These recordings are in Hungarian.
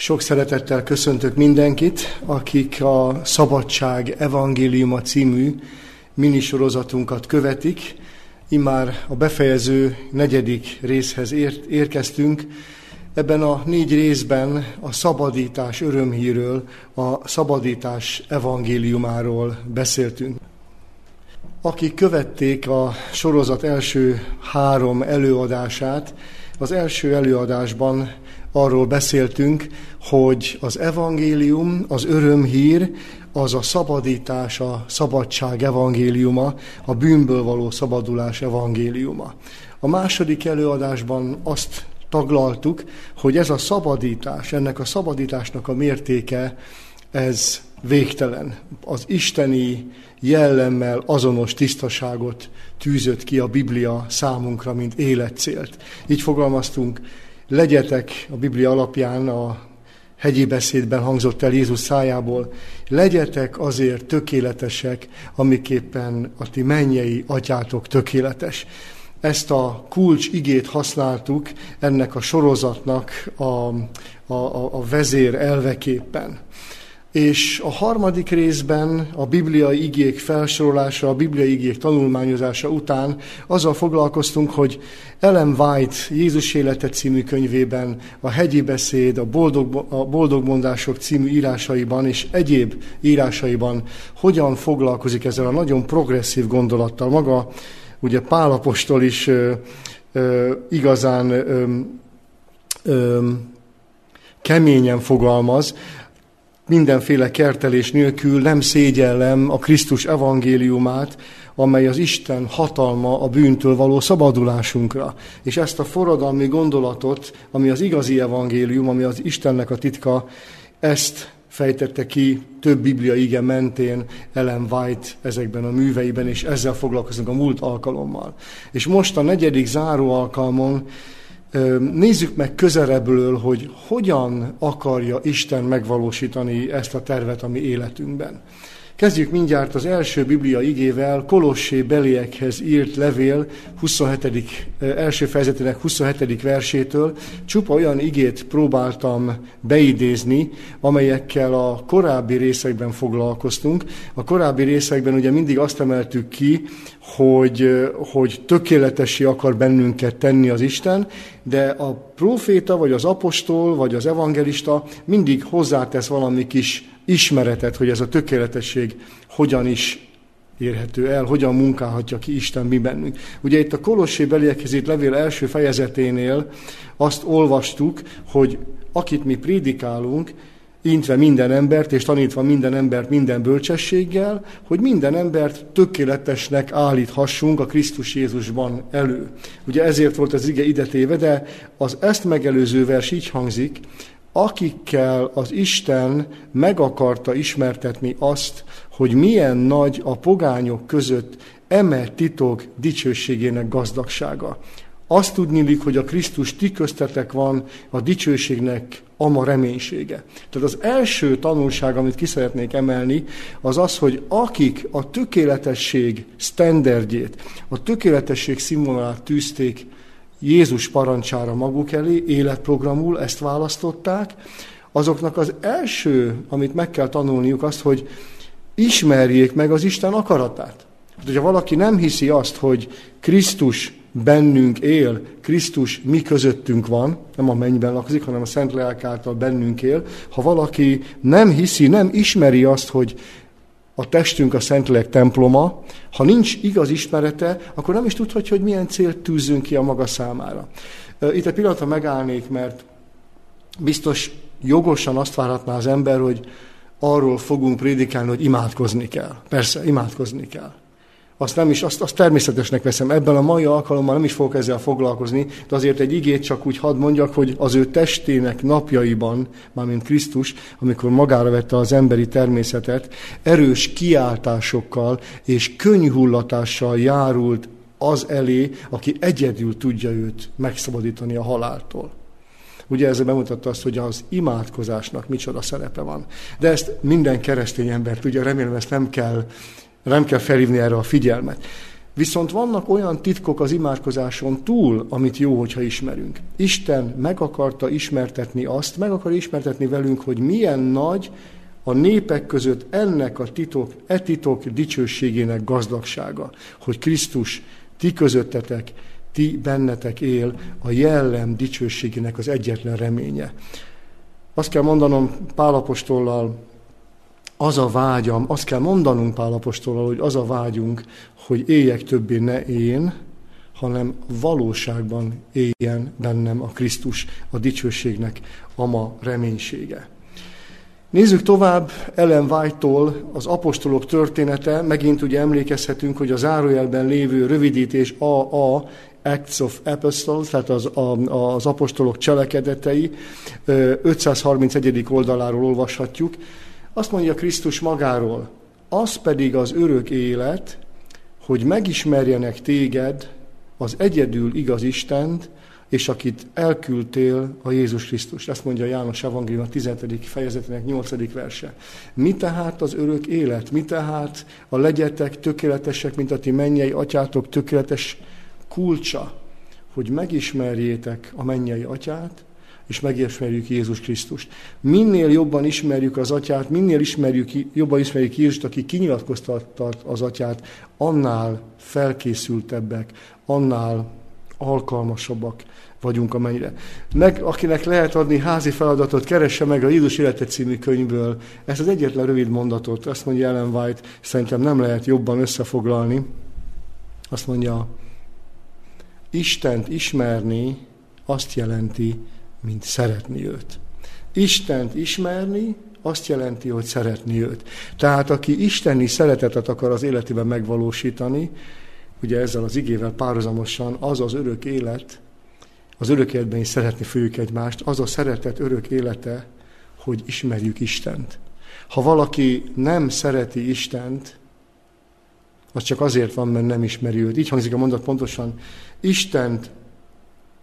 Sok szeretettel köszöntök mindenkit, akik a Szabadság Evangéliuma című minisorozatunkat követik. Immár a befejező negyedik részhez ért, érkeztünk. Ebben a négy részben a szabadítás örömhíről, a szabadítás evangéliumáról beszéltünk. Akik követték a sorozat első három előadását, az első előadásban arról beszéltünk, hogy az evangélium, az örömhír, az a szabadítás, a szabadság evangéliuma, a bűnből való szabadulás evangéliuma. A második előadásban azt taglaltuk, hogy ez a szabadítás, ennek a szabadításnak a mértéke, ez végtelen. Az isteni jellemmel azonos tisztaságot tűzött ki a Biblia számunkra, mint életcélt. Így fogalmaztunk, legyetek a Biblia alapján a hegyi beszédben hangzott el Jézus szájából, legyetek azért tökéletesek, amiképpen a ti mennyei atyátok tökéletes. Ezt a kulcs igét használtuk ennek a sorozatnak a, a, a, vezér elveképpen. És a harmadik részben a bibliai igék felsorolása, a bibliai igék tanulmányozása után azzal foglalkoztunk, hogy Ellen White Jézus élete című könyvében, a hegyi beszéd, a boldog, a boldog mondások című írásaiban és egyéb írásaiban hogyan foglalkozik ezzel a nagyon progresszív gondolattal. Maga ugye Pálapostól is ö, ö, igazán ö, ö, keményen fogalmaz, mindenféle kertelés nélkül nem szégyellem a Krisztus evangéliumát, amely az Isten hatalma a bűntől való szabadulásunkra. És ezt a forradalmi gondolatot, ami az igazi evangélium, ami az Istennek a titka, ezt fejtette ki több biblia ige mentén Ellen White ezekben a műveiben, és ezzel foglalkozunk a múlt alkalommal. És most a negyedik záró alkalmon Nézzük meg közelebbről, hogy hogyan akarja Isten megvalósítani ezt a tervet a mi életünkben. Kezdjük mindjárt az első Biblia igével, Kolossé beliekhez írt levél 27. első fejezetének 27. versétől. Csupa olyan igét próbáltam beidézni, amelyekkel a korábbi részekben foglalkoztunk. A korábbi részekben ugye mindig azt emeltük ki, hogy, hogy tökéletessé akar bennünket tenni az Isten, de a proféta, vagy az apostol, vagy az evangelista mindig hozzátesz valami kis ismeretet, hogy ez a tökéletesség hogyan is érhető el, hogyan munkálhatja ki Isten mi bennünk. Ugye itt a Kolossé beliekhez itt levél első fejezeténél azt olvastuk, hogy akit mi prédikálunk, intve minden embert, és tanítva minden embert minden bölcsességgel, hogy minden embert tökéletesnek állíthassunk a Krisztus Jézusban elő. Ugye ezért volt az ige idetéve, de az ezt megelőző vers így hangzik, akikkel az Isten meg akarta ismertetni azt, hogy milyen nagy a pogányok között eme titok dicsőségének gazdagsága. Azt tudnilik, hogy a Krisztus ti köztetek van a dicsőségnek ama reménysége. Tehát az első tanulság, amit ki szeretnék emelni, az az, hogy akik a tökéletesség standardjét, a tökéletesség színvonalát tűzték Jézus parancsára maguk elé, életprogramul ezt választották, azoknak az első, amit meg kell tanulniuk, azt, hogy ismerjék meg az Isten akaratát. Hát, hogyha valaki nem hiszi azt, hogy Krisztus bennünk él, Krisztus mi közöttünk van, nem a mennyben lakozik, hanem a Szent Lelk által bennünk él, ha valaki nem hiszi, nem ismeri azt, hogy a testünk a Szentlélek temploma, ha nincs igaz ismerete, akkor nem is tudhatja, hogy milyen célt tűzzünk ki a maga számára. Itt egy pillanatra megállnék, mert biztos jogosan azt várhatná az ember, hogy arról fogunk prédikálni, hogy imádkozni kell. Persze, imádkozni kell azt nem is, azt, azt természetesnek veszem. Ebben a mai alkalommal nem is fogok ezzel foglalkozni, de azért egy igét csak úgy hadd mondjak, hogy az ő testének napjaiban, mármint Krisztus, amikor magára vette az emberi természetet, erős kiáltásokkal és könyhullatással járult az elé, aki egyedül tudja őt megszabadítani a haláltól. Ugye ezzel bemutatta azt, hogy az imádkozásnak micsoda szerepe van. De ezt minden keresztény ember tudja, remélem ezt nem kell nem kell felhívni erre a figyelmet. Viszont vannak olyan titkok az imádkozáson túl, amit jó, hogyha ismerünk. Isten meg akarta ismertetni azt, meg akar ismertetni velünk, hogy milyen nagy a népek között ennek a titok, e titok dicsőségének gazdagsága, hogy Krisztus ti közöttetek, ti bennetek él a jellem dicsőségének az egyetlen reménye. Azt kell mondanom Pálapostollal, az a vágyam, azt kell mondanunk Pálapostollal, hogy az a vágyunk, hogy éljek többé ne én, hanem valóságban éljen bennem a Krisztus, a dicsőségnek a ma reménysége. Nézzük tovább Ellen White-tól az apostolok története. Megint ugye emlékezhetünk, hogy az zárójelben lévő rövidítés AA, Acts of Apostles, tehát az, a, az apostolok cselekedetei, 531. oldaláról olvashatjuk. Azt mondja Krisztus magáról, az pedig az örök élet, hogy megismerjenek téged, az egyedül igaz Istent, és akit elküldtél a Jézus Krisztus. Ezt mondja János Evangélium a 17. fejezetének 8. verse. Mi tehát az örök élet? Mi tehát a legyetek tökéletesek, mint a ti mennyei atyátok tökéletes kulcsa? Hogy megismerjétek a mennyei atyát, és megismerjük Jézus Krisztust. Minél jobban ismerjük az atyát, minél ismerjük, jobban ismerjük Jézust, aki kinyilatkoztatta az atyát, annál felkészültebbek, annál alkalmasabbak vagyunk amennyire. Meg, akinek lehet adni házi feladatot, keresse meg a Jézus Élete című könyvből ezt az egyetlen rövid mondatot, azt mondja Ellen White, szerintem nem lehet jobban összefoglalni. Azt mondja, Istent ismerni azt jelenti, mint szeretni őt. Istent ismerni azt jelenti, hogy szeretni őt. Tehát aki isteni szeretetet akar az életében megvalósítani, ugye ezzel az igével párhuzamosan az az örök élet, az örök életben is szeretni fogjuk egymást, az a szeretet örök élete, hogy ismerjük Istent. Ha valaki nem szereti Istent, az csak azért van, mert nem ismeri őt. Így hangzik a mondat pontosan. Istent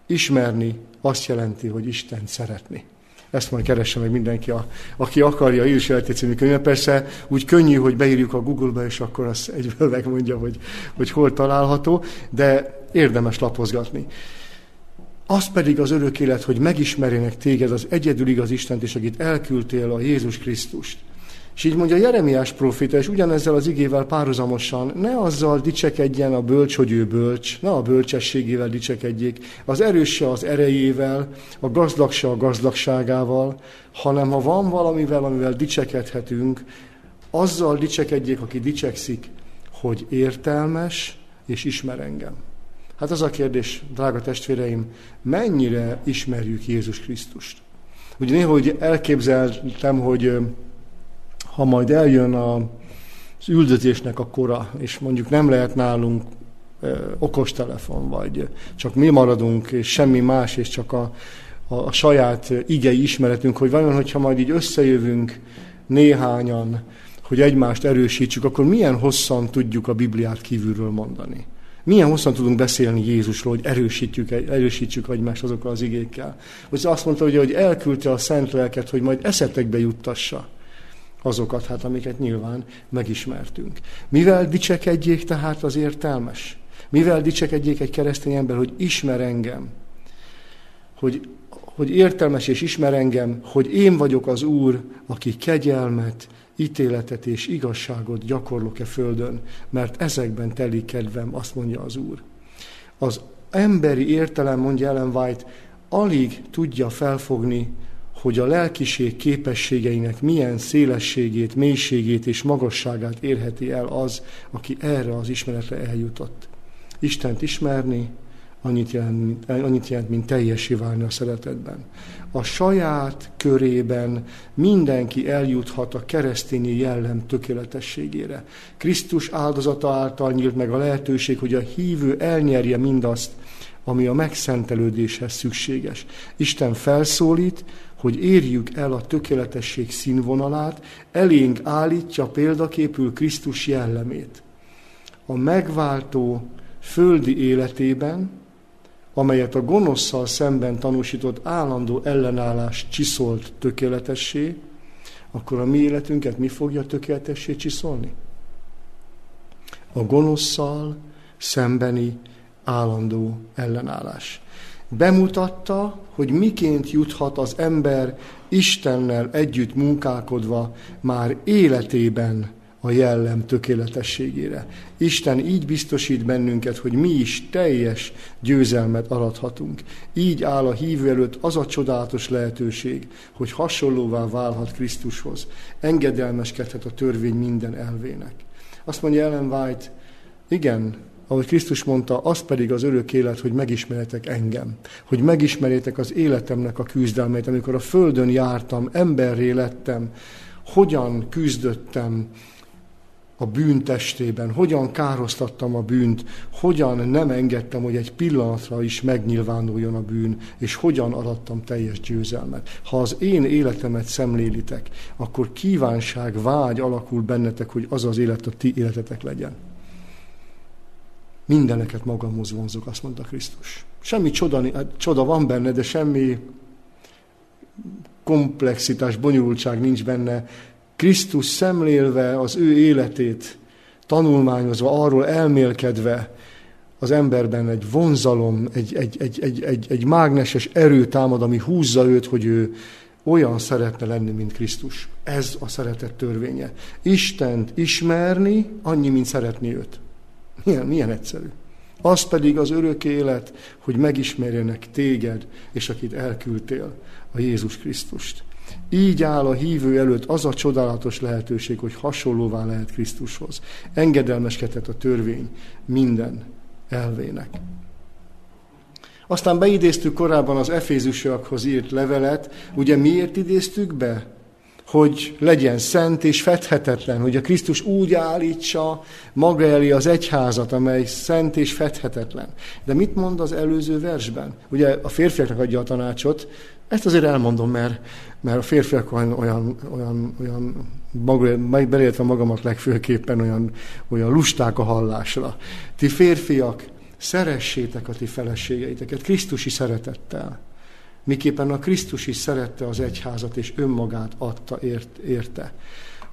ismerni azt jelenti, hogy Istent szeretni. Ezt majd keresse meg mindenki, a, aki akarja, Jézus Életi című könyve. Persze úgy könnyű, hogy beírjuk a Google-be, és akkor az egyből megmondja, hogy, hogy hol található, de érdemes lapozgatni. Az pedig az örök élet, hogy megismerjenek téged az egyedül igaz Istent, és akit elküldtél a Jézus Krisztust. És így mondja Jeremiás proféta, és ugyanezzel az igével párhuzamosan, ne azzal dicsekedjen a bölcs, hogy ő bölcs, ne a bölcsességével dicsekedjék, az erős az erejével, a gazdag a gazdagságával, hanem ha van valamivel, amivel dicsekedhetünk, azzal dicsekedjék, aki dicsekszik, hogy értelmes és ismer engem. Hát az a kérdés, drága testvéreim, mennyire ismerjük Jézus Krisztust? Ugye néha hogy elképzeltem, hogy ha majd eljön a, az üldözésnek a kora, és mondjuk nem lehet nálunk okostelefon, vagy csak mi maradunk, és semmi más, és csak a, a, a saját igei ismeretünk, hogy vajon, hogyha majd így összejövünk néhányan, hogy egymást erősítsük, akkor milyen hosszan tudjuk a Bibliát kívülről mondani. Milyen hosszan tudunk beszélni Jézusról, hogy erősítjük, erősítsük egymást azokkal az igékkel. Hogy azt mondta, hogy, hogy elküldte a szent lelket, hogy majd eszetekbe juttassa azokat, hát amiket nyilván megismertünk. Mivel dicsekedjék tehát az értelmes? Mivel dicsekedjék egy keresztény ember, hogy ismer engem? Hogy, hogy értelmes és ismer engem, hogy én vagyok az Úr, aki kegyelmet, ítéletet és igazságot gyakorlok-e földön, mert ezekben telik kedvem, azt mondja az Úr. Az emberi értelem, mondja Ellen White, alig tudja felfogni hogy a lelkiség képességeinek milyen szélességét, mélységét és magasságát érheti el az, aki erre az ismeretre eljutott. Istent ismerni, annyit jelent, annyit jelent, mint teljesé válni a szeretetben. A saját körében mindenki eljuthat a keresztényi jellem tökéletességére. Krisztus áldozata által nyílt meg a lehetőség, hogy a hívő elnyerje mindazt, ami a megszentelődéshez szükséges. Isten felszólít, hogy érjük el a tökéletesség színvonalát, elénk állítja példaképül Krisztus jellemét. A megváltó földi életében, amelyet a gonoszszal szemben tanúsított állandó ellenállás csiszolt tökéletessé, akkor a mi életünket mi fogja tökéletessé csiszolni? A gonoszszal szembeni állandó ellenállás. Bemutatta, hogy miként juthat az ember Istennel együtt munkálkodva már életében a jellem tökéletességére. Isten így biztosít bennünket, hogy mi is teljes győzelmet arathatunk. Így áll a hívő előtt az a csodálatos lehetőség, hogy hasonlóvá válhat Krisztushoz. Engedelmeskedhet a törvény minden elvének. Azt mondja Ellen White, igen, ahogy Krisztus mondta, az pedig az örök élet, hogy megismerjetek engem, hogy megismerjétek az életemnek a küzdelmét, amikor a földön jártam, emberré lettem, hogyan küzdöttem a bűn testében, hogyan károsztattam a bűnt, hogyan nem engedtem, hogy egy pillanatra is megnyilvánuljon a bűn, és hogyan arattam teljes győzelmet. Ha az én életemet szemlélitek, akkor kívánság, vágy alakul bennetek, hogy az az élet a ti életetek legyen. Mindeneket magamhoz vonzok, azt mondta Krisztus. Semmi csoda, csoda van benne, de semmi komplexitás, bonyolultság nincs benne. Krisztus szemlélve az ő életét, tanulmányozva, arról elmélkedve, az emberben egy vonzalom, egy, egy, egy, egy, egy, egy mágneses erő támad, ami húzza őt, hogy ő olyan szeretne lenni, mint Krisztus. Ez a szeretet törvénye. Istent ismerni, annyi, mint szeretni őt. Milyen, milyen egyszerű. Az pedig az örök élet, hogy megismerjenek téged, és akit elküldtél, a Jézus Krisztust. Így áll a hívő előtt az a csodálatos lehetőség, hogy hasonlóvá lehet Krisztushoz. Engedelmeskedhet a törvény minden elvének. Aztán beidéztük korábban az Efézusokhoz írt levelet. Ugye miért idéztük be? Hogy legyen szent és fedhetetlen, hogy a Krisztus úgy állítsa maga elé az egyházat, amely szent és fedhetetlen. De mit mond az előző versben? Ugye a férfiaknak adja a tanácsot, ezt azért elmondom, mert, mert a férfiak olyan, olyan, olyan, olyan maga, beléltve magamat legfőképpen olyan, olyan lusták a hallásra. Ti férfiak, szeressétek a ti feleségeiteket Krisztusi szeretettel miképpen a Krisztus is szerette az egyházat, és önmagát adta ért, érte.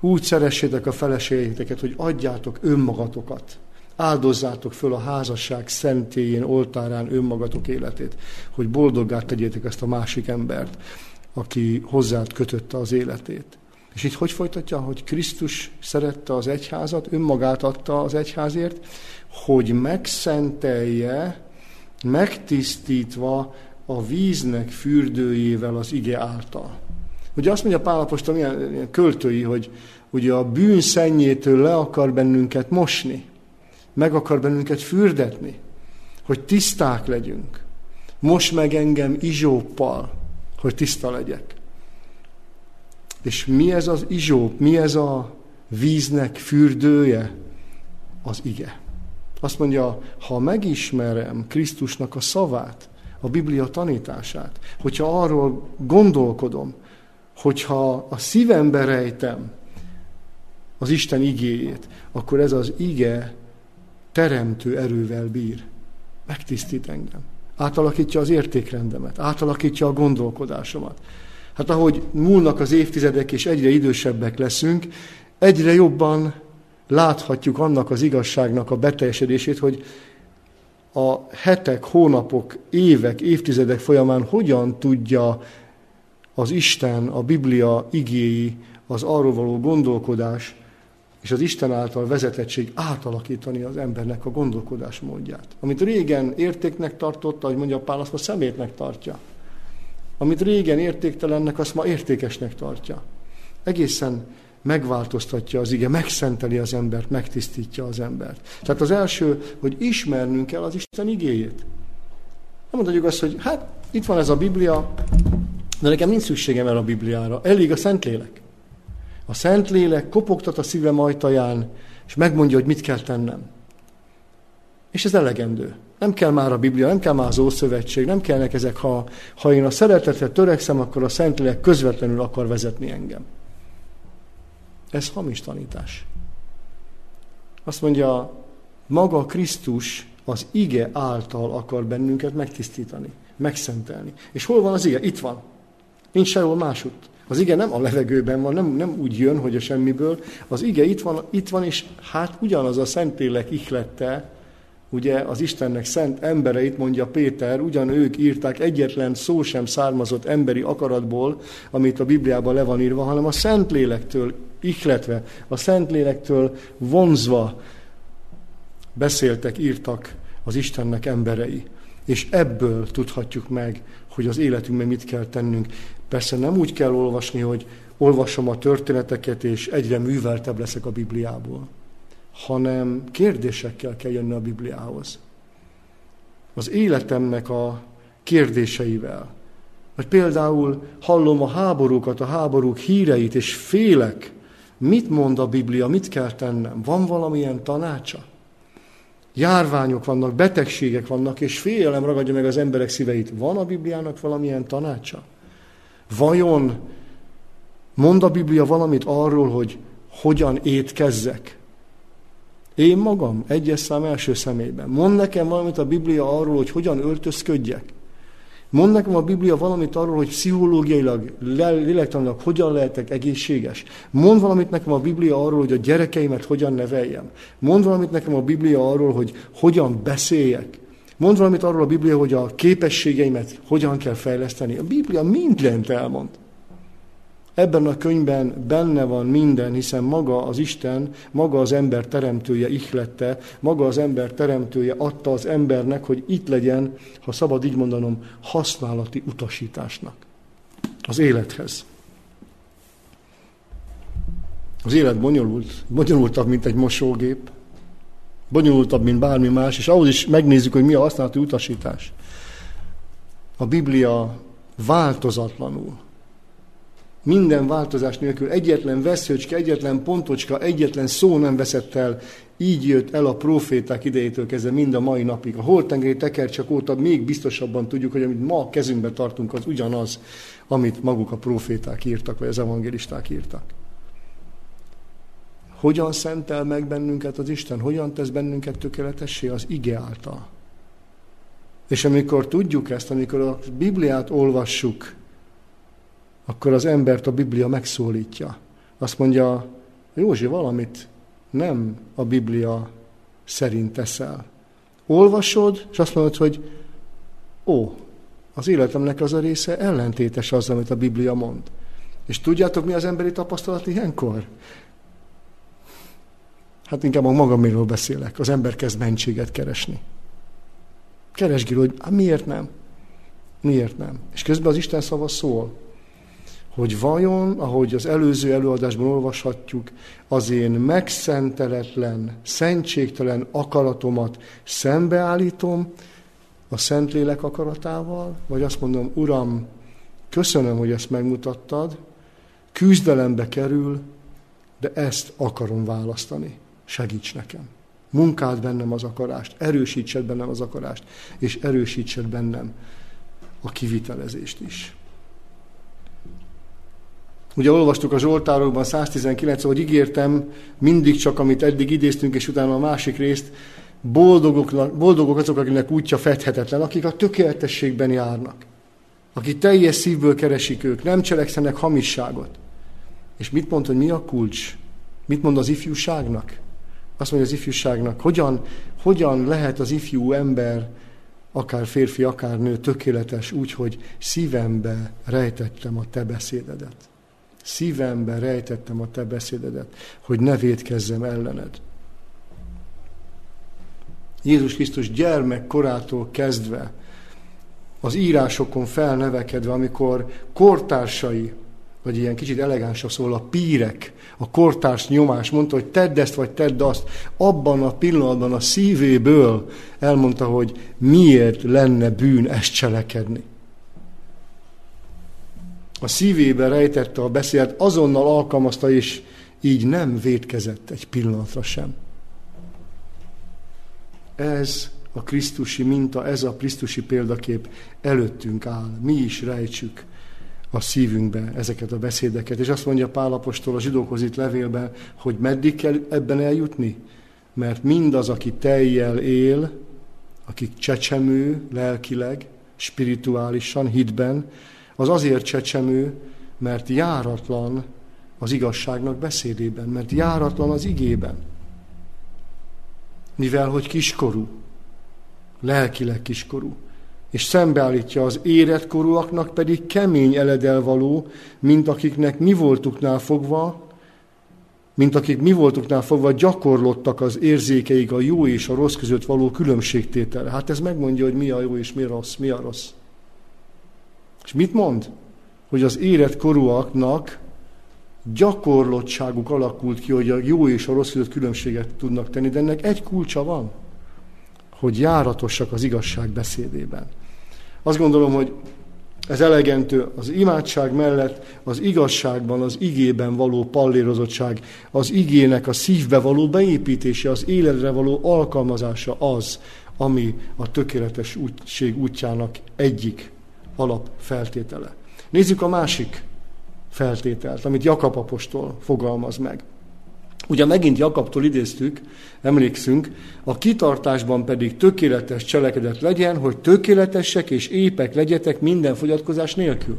Úgy szeressétek a feleségeiteket, hogy adjátok önmagatokat. Áldozzátok föl a házasság szentélyén, oltárán önmagatok életét, hogy boldoggá tegyétek ezt a másik embert, aki hozzád kötötte az életét. És itt hogy folytatja, hogy Krisztus szerette az egyházat, önmagát adta az egyházért, hogy megszentelje, megtisztítva a víznek fürdőjével az ige által. Ugye azt mondja Pálapostól, milyen, milyen költői, hogy ugye a bűn szennyétől le akar bennünket mosni, meg akar bennünket fürdetni, hogy tiszták legyünk. Most meg engem izsóppal, hogy tiszta legyek. És mi ez az izsóp, mi ez a víznek fürdője? Az ige. Azt mondja, ha megismerem Krisztusnak a szavát, a Biblia tanítását, hogyha arról gondolkodom, hogyha a szívembe rejtem az Isten igéjét, akkor ez az ige teremtő erővel bír. Megtisztít engem. Átalakítja az értékrendemet, átalakítja a gondolkodásomat. Hát ahogy múlnak az évtizedek és egyre idősebbek leszünk, egyre jobban láthatjuk annak az igazságnak a beteljesedését, hogy a hetek, hónapok, évek, évtizedek folyamán hogyan tudja az Isten, a Biblia igéi, az arról való gondolkodás és az Isten által vezetettség átalakítani az embernek a gondolkodás módját. Amit régen értéknek tartotta, ahogy mondja Pál, azt ma szemétnek tartja. Amit régen értéktelennek, azt ma értékesnek tartja. Egészen megváltoztatja az ige, megszenteli az embert, megtisztítja az embert. Tehát az első, hogy ismernünk kell az Isten igéjét. Nem mondhatjuk azt, hogy hát itt van ez a Biblia, de nekem nincs szükségem el a Bibliára. Elég a Szentlélek. A Szentlélek kopogtat a szívem ajtaján, és megmondja, hogy mit kell tennem. És ez elegendő. Nem kell már a Biblia, nem kell már az Ószövetség, nem kellnek ezek, ha, ha én a szeretetre törekszem, akkor a Szentlélek közvetlenül akar vezetni engem. Ez hamis tanítás. Azt mondja, maga Krisztus az ige által akar bennünket megtisztítani, megszentelni. És hol van az ige? Itt van. Nincs sehol másutt. Az ige nem a levegőben van, nem, nem úgy jön, hogy a semmiből. Az ige itt van, itt van, és hát ugyanaz a Szentlélek ihlette, Ugye az Istennek szent embereit, mondja Péter, ugyan ők írták, egyetlen szó sem származott emberi akaratból, amit a Bibliában le van írva, hanem a Szentlélektől ihletve, a Szentlélektől vonzva beszéltek, írtak az Istennek emberei. És ebből tudhatjuk meg, hogy az életünkben mit kell tennünk. Persze nem úgy kell olvasni, hogy olvasom a történeteket, és egyre műveltebb leszek a Bibliából, hanem kérdésekkel kell jönni a Bibliához. Az életemnek a kérdéseivel. Vagy például hallom a háborúkat, a háborúk híreit, és félek. Mit mond a Biblia, mit kell tennem? Van valamilyen tanácsa? Járványok vannak, betegségek vannak, és félelem ragadja meg az emberek szíveit. Van a Bibliának valamilyen tanácsa? Vajon mond a Biblia valamit arról, hogy hogyan étkezzek? Én magam, egyes szám első személyben. Mond nekem valamit a Biblia arról, hogy hogyan öltözködjek? Mond nekem a Biblia valamit arról, hogy pszichológiailag, lélektanilag hogyan lehetek egészséges. Mond valamit nekem a Biblia arról, hogy a gyerekeimet hogyan neveljem. Mond valamit nekem a Biblia arról, hogy hogyan beszéljek. Mond valamit arról a Biblia, hogy a képességeimet hogyan kell fejleszteni. A Biblia mindent elmond. Ebben a könyvben benne van minden, hiszen maga az Isten, maga az ember teremtője ihlette, maga az ember teremtője adta az embernek, hogy itt legyen, ha szabad így mondanom, használati utasításnak. Az élethez. Az élet bonyolult, bonyolultabb, mint egy mosógép, bonyolultabb, mint bármi más, és ahhoz is megnézzük, hogy mi a használati utasítás. A Biblia változatlanul minden változás nélkül, egyetlen veszőcske, egyetlen pontocska, egyetlen szó nem veszett el. Így jött el a proféták idejétől kezdve mind a mai napig. A holtengeri tekercsak óta még biztosabban tudjuk, hogy amit ma kezünkben tartunk, az ugyanaz, amit maguk a proféták írtak, vagy az evangélisták írtak. Hogyan szentel meg bennünket az Isten? Hogyan tesz bennünket tökéletessé? Az ige által. És amikor tudjuk ezt, amikor a Bibliát olvassuk, akkor az embert a Biblia megszólítja. Azt mondja, Józsi, valamit nem a Biblia szerint teszel. Olvasod, és azt mondod, hogy ó, az életemnek az a része ellentétes az, amit a Biblia mond. És tudjátok, mi az emberi tapasztalat ilyenkor? Hát inkább a magaméről beszélek. Az ember kezd mentséget keresni. Keresgél, hogy miért nem? Miért nem? És közben az Isten szava szól hogy vajon, ahogy az előző előadásban olvashatjuk, az én megszenteletlen, szentségtelen akaratomat szembeállítom a Szentlélek akaratával, vagy azt mondom, Uram, köszönöm, hogy ezt megmutattad, küzdelembe kerül, de ezt akarom választani. Segíts nekem. Munkáld bennem az akarást, erősítsed bennem az akarást, és erősítsed bennem a kivitelezést is. Ugye olvastuk a Zsoltárokban 119 hogy ígértem mindig csak, amit eddig idéztünk, és utána a másik részt, boldogok, boldogok azok, akinek útja fedhetetlen, akik a tökéletességben járnak, akik teljes szívből keresik ők, nem cselekszenek hamisságot. És mit mond, hogy mi a kulcs? Mit mond az ifjúságnak? Azt mondja az ifjúságnak, hogyan, hogyan lehet az ifjú ember, akár férfi, akár nő tökéletes úgy, hogy szívembe rejtettem a te beszédedet. Szívemben rejtettem a te beszédedet, hogy ne védkezzem ellened. Jézus Krisztus gyermekkorától kezdve, az írásokon felnevekedve, amikor kortársai, vagy ilyen kicsit elegánsabb szól, a pírek, a kortárs nyomás mondta, hogy tedd ezt, vagy tedd azt, abban a pillanatban a szívéből elmondta, hogy miért lenne bűn ezt cselekedni a szívébe rejtette a beszélt, azonnal alkalmazta, és így nem védkezett egy pillanatra sem. Ez a Krisztusi minta, ez a Krisztusi példakép előttünk áll. Mi is rejtsük a szívünkbe ezeket a beszédeket. És azt mondja Pálapostól a zsidókhoz itt levélben, hogy meddig kell ebben eljutni? Mert mindaz, aki teljel él, akik csecsemő lelkileg, spirituálisan, hitben, az azért csecsemő, mert járatlan az igazságnak beszédében, mert járatlan az igében. Mivel, hogy kiskorú, lelkileg kiskorú. És szembeállítja az éretkorúaknak pedig kemény eledelvaló, mint akiknek mi voltuknál fogva, mint akik mi voltuknál fogva gyakorlottak az érzékeik a jó és a rossz között való különbségtételre. Hát ez megmondja, hogy mi a jó és mi a rossz, mi a rossz. És mit mond? Hogy az érett korúaknak gyakorlottságuk alakult ki, hogy a jó és a rossz között különbséget tudnak tenni, de ennek egy kulcsa van, hogy járatosak az igazság beszédében. Azt gondolom, hogy ez elegentő az imádság mellett az igazságban, az igében való pallérozottság, az igének a szívbe való beépítése, az életre való alkalmazása az, ami a tökéletes útség útjának egyik alapfeltétele. Nézzük a másik feltételt, amit Jakab apostol fogalmaz meg. Ugye megint Jakabtól idéztük, emlékszünk, a kitartásban pedig tökéletes cselekedet legyen, hogy tökéletesek és épek legyetek minden fogyatkozás nélkül.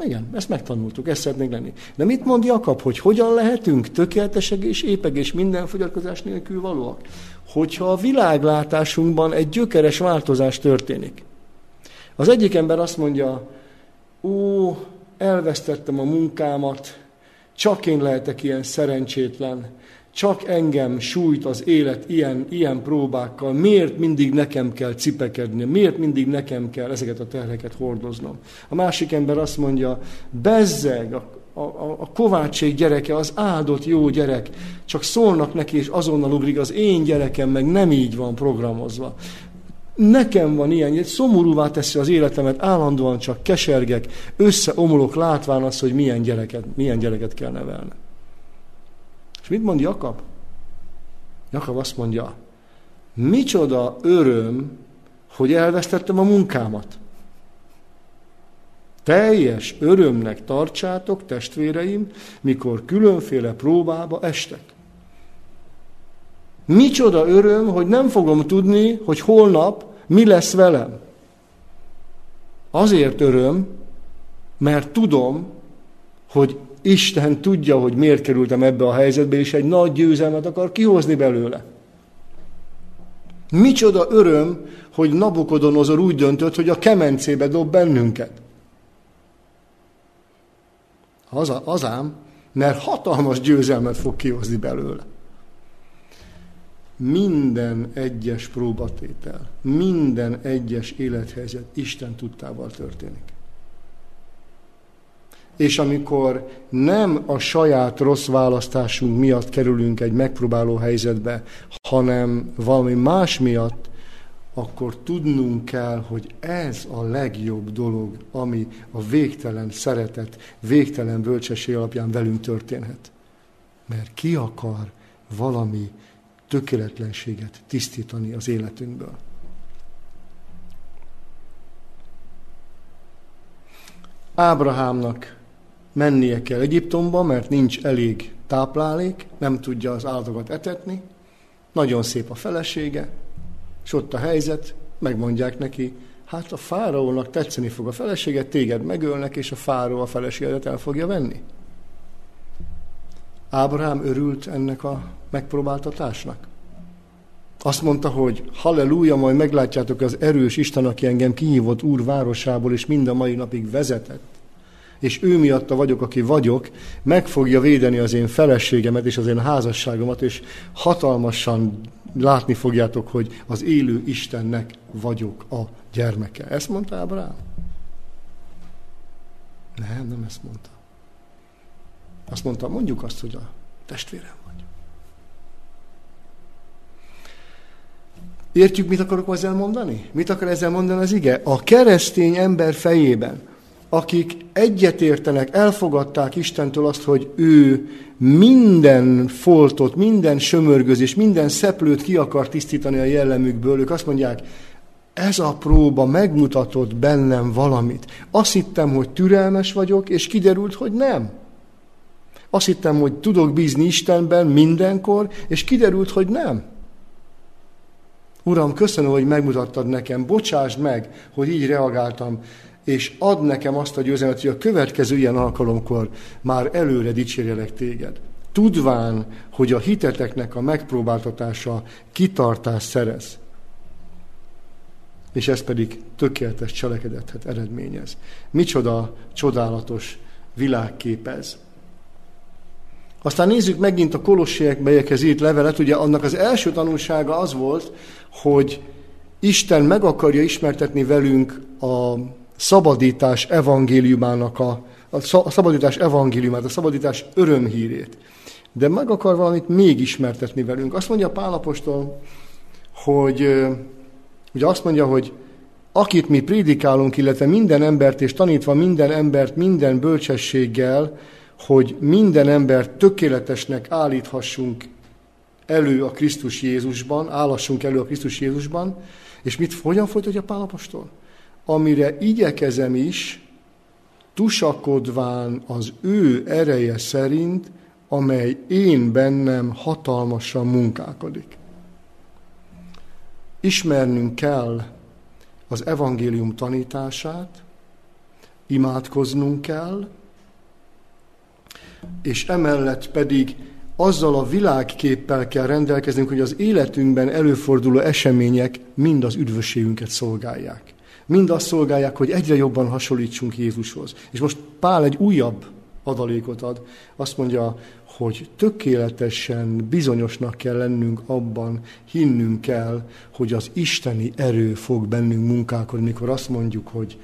Igen, ezt megtanultuk, ezt szeretnénk lenni. De mit mond Jakab, hogy hogyan lehetünk tökéletesek és épek és minden fogyatkozás nélkül valóak? Hogyha a világlátásunkban egy gyökeres változás történik. Az egyik ember azt mondja, ó, elvesztettem a munkámat, csak én lehetek ilyen szerencsétlen, csak engem sújt az élet ilyen, ilyen próbákkal, miért mindig nekem kell cipekedni, miért mindig nekem kell ezeket a terheket hordoznom. A másik ember azt mondja, bezzeg, a, a, a kovácsék gyereke, az áldott jó gyerek, csak szólnak neki, és azonnal ugrik, az én gyerekem meg nem így van programozva. Nekem van ilyen, egy szomorúvá teszi az életemet, állandóan csak kesergek, összeomolok látván azt, hogy milyen gyereket, milyen gyereket kell nevelni. És mit mond Jakab? Jakab azt mondja, micsoda öröm, hogy elvesztettem a munkámat. Teljes örömnek tartsátok, testvéreim, mikor különféle próbába estek. Micsoda öröm, hogy nem fogom tudni, hogy holnap mi lesz velem. Azért öröm, mert tudom, hogy Isten tudja, hogy miért kerültem ebbe a helyzetbe, és egy nagy győzelmet akar kihozni belőle. Micsoda öröm, hogy Nabukodonozor úgy döntött, hogy a kemencébe dob bennünket. Az, az ám, mert hatalmas győzelmet fog kihozni belőle minden egyes próbatétel, minden egyes élethelyzet Isten tudtával történik. És amikor nem a saját rossz választásunk miatt kerülünk egy megpróbáló helyzetbe, hanem valami más miatt, akkor tudnunk kell, hogy ez a legjobb dolog, ami a végtelen szeretet, végtelen bölcsesség alapján velünk történhet. Mert ki akar valami tökéletlenséget tisztítani az életünkből. Ábrahámnak mennie kell Egyiptomba, mert nincs elég táplálék, nem tudja az állatokat etetni, nagyon szép a felesége, és ott a helyzet, megmondják neki, hát a fáraónak tetszeni fog a feleséget, téged megölnek, és a fáraó a feleségedet el fogja venni. Ábrahám örült ennek a megpróbáltatásnak. Azt mondta, hogy halleluja, majd meglátjátok az erős Isten, aki engem kihívott Úr városából, és mind a mai napig vezetett. És ő miatta vagyok, aki vagyok, meg fogja védeni az én feleségemet és az én házasságomat, és hatalmasan látni fogjátok, hogy az élő Istennek vagyok a gyermeke. Ezt mondta Ábrám? Nem, nem ezt mondta. Azt mondta, mondjuk azt, hogy a testvérem vagy. Értjük, mit akarok ezzel mondani? Mit akar ezzel mondani az ige? A keresztény ember fejében, akik egyetértenek, elfogadták Istentől azt, hogy ő minden foltot, minden sömörgözés, minden szeplőt ki akar tisztítani a jellemükből, ők azt mondják, ez a próba megmutatott bennem valamit. Azt hittem, hogy türelmes vagyok, és kiderült, hogy nem. Azt hittem, hogy tudok bízni Istenben mindenkor, és kiderült, hogy nem. Uram, köszönöm, hogy megmutattad nekem, bocsásd meg, hogy így reagáltam, és ad nekem azt a győzelmet, hogy a következő ilyen alkalomkor már előre dicsérjelek téged. Tudván, hogy a hiteteknek a megpróbáltatása kitartás szerez. és ez pedig tökéletes cselekedetet eredményez. Micsoda csodálatos világkép ez. Aztán nézzük megint a kolossiek melyekhez írt levelet. Ugye annak az első tanulsága az volt, hogy Isten meg akarja ismertetni velünk a szabadítás evangéliumának a, a szabadítás evangéliumát, a szabadítás örömhírét. De meg akar valamit még ismertetni velünk. Azt mondja Pálapostól, hogy ugye azt mondja, hogy akit mi prédikálunk, illetve minden embert és tanítva minden embert minden bölcsességgel, hogy minden embert tökéletesnek állíthassunk elő a Krisztus Jézusban, állassunk elő a Krisztus Jézusban, és mit, hogyan folytatja Pálapostól? Amire igyekezem is, tusakodván az ő ereje szerint, amely én bennem hatalmasan munkálkodik. Ismernünk kell az evangélium tanítását, imádkoznunk kell, és emellett pedig azzal a világképpel kell rendelkeznünk, hogy az életünkben előforduló események mind az üdvösségünket szolgálják. Mind azt szolgálják, hogy egyre jobban hasonlítsunk Jézushoz. És most Pál egy újabb adalékot ad. Azt mondja, hogy tökéletesen bizonyosnak kell lennünk abban, hinnünk kell, hogy az isteni erő fog bennünk munkálkodni, mikor azt mondjuk, hogy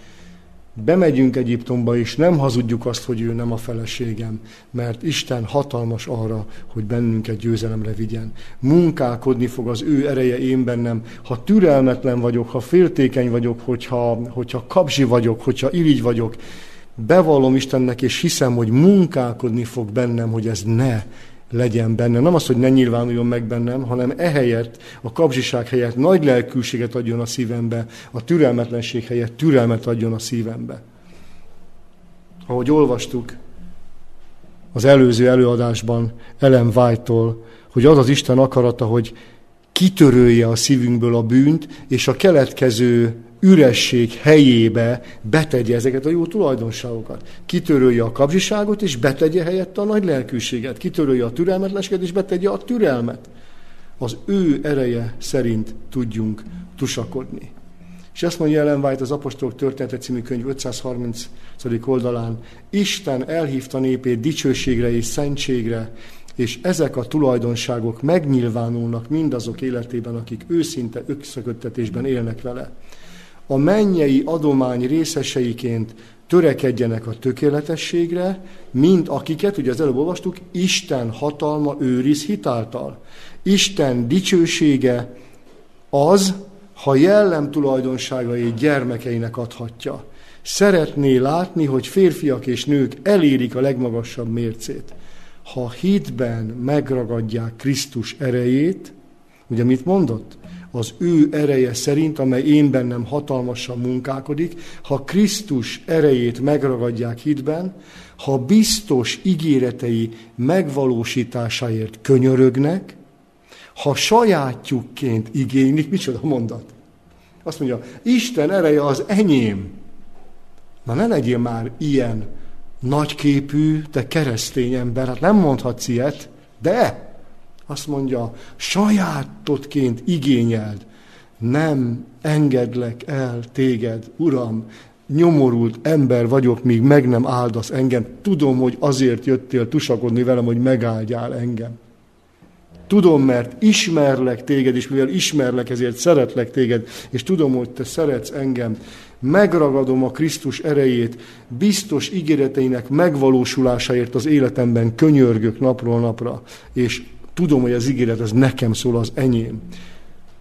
bemegyünk Egyiptomba, és nem hazudjuk azt, hogy ő nem a feleségem, mert Isten hatalmas arra, hogy bennünket győzelemre vigyen. Munkálkodni fog az ő ereje én bennem. Ha türelmetlen vagyok, ha féltékeny vagyok, hogyha, hogyha kapzsi vagyok, hogyha irigy vagyok, bevallom Istennek, és hiszem, hogy munkálkodni fog bennem, hogy ez ne legyen bennem. Nem az, hogy ne nyilvánuljon meg bennem, hanem ehelyett, a kapzsiság helyett nagy lelkűséget adjon a szívembe, a türelmetlenség helyett türelmet adjon a szívembe. Ahogy olvastuk az előző előadásban Ellen White-tól, hogy az az Isten akarata, hogy kitörölje a szívünkből a bűnt, és a keletkező üresség helyébe betegye ezeket a jó tulajdonságokat. Kitörölje a kapzsiságot, és betegye helyette a nagy lelkűséget. Kitörölje a türelmetlenséget, és betegye a türelmet. Az ő ereje szerint tudjunk tusakodni. És ezt mondja Ellen White az Apostolok története című könyv 530. oldalán. Isten elhívta népét dicsőségre és szentségre, és ezek a tulajdonságok megnyilvánulnak mindazok életében, akik őszinte összeköttetésben élnek vele a mennyei adomány részeseiként törekedjenek a tökéletességre, mint akiket, ugye az előbb olvastuk, Isten hatalma őriz hitáltal. Isten dicsősége az, ha jellem tulajdonságai gyermekeinek adhatja. Szeretné látni, hogy férfiak és nők elérik a legmagasabb mércét. Ha hitben megragadják Krisztus erejét, ugye mit mondott? Az ő ereje szerint, amely én bennem hatalmasan munkálkodik, ha Krisztus erejét megragadják hitben, ha biztos ígéretei megvalósításáért könyörögnek, ha sajátjukként igénylik, micsoda mondat? Azt mondja, Isten ereje az enyém. Na ne legyél már ilyen nagyképű, te keresztény ember, hát nem mondhatsz ilyet, de azt mondja, sajátodként igényeld, nem engedlek el téged, Uram, nyomorult ember vagyok, míg meg nem áldasz engem. Tudom, hogy azért jöttél tusakodni velem, hogy megáldjál engem. Tudom, mert ismerlek téged, és mivel ismerlek, ezért szeretlek téged, és tudom, hogy te szeretsz engem. Megragadom a Krisztus erejét, biztos ígéreteinek megvalósulásáért az életemben könyörgök napról napra, és Tudom, hogy az ígéret az nekem szól, az enyém.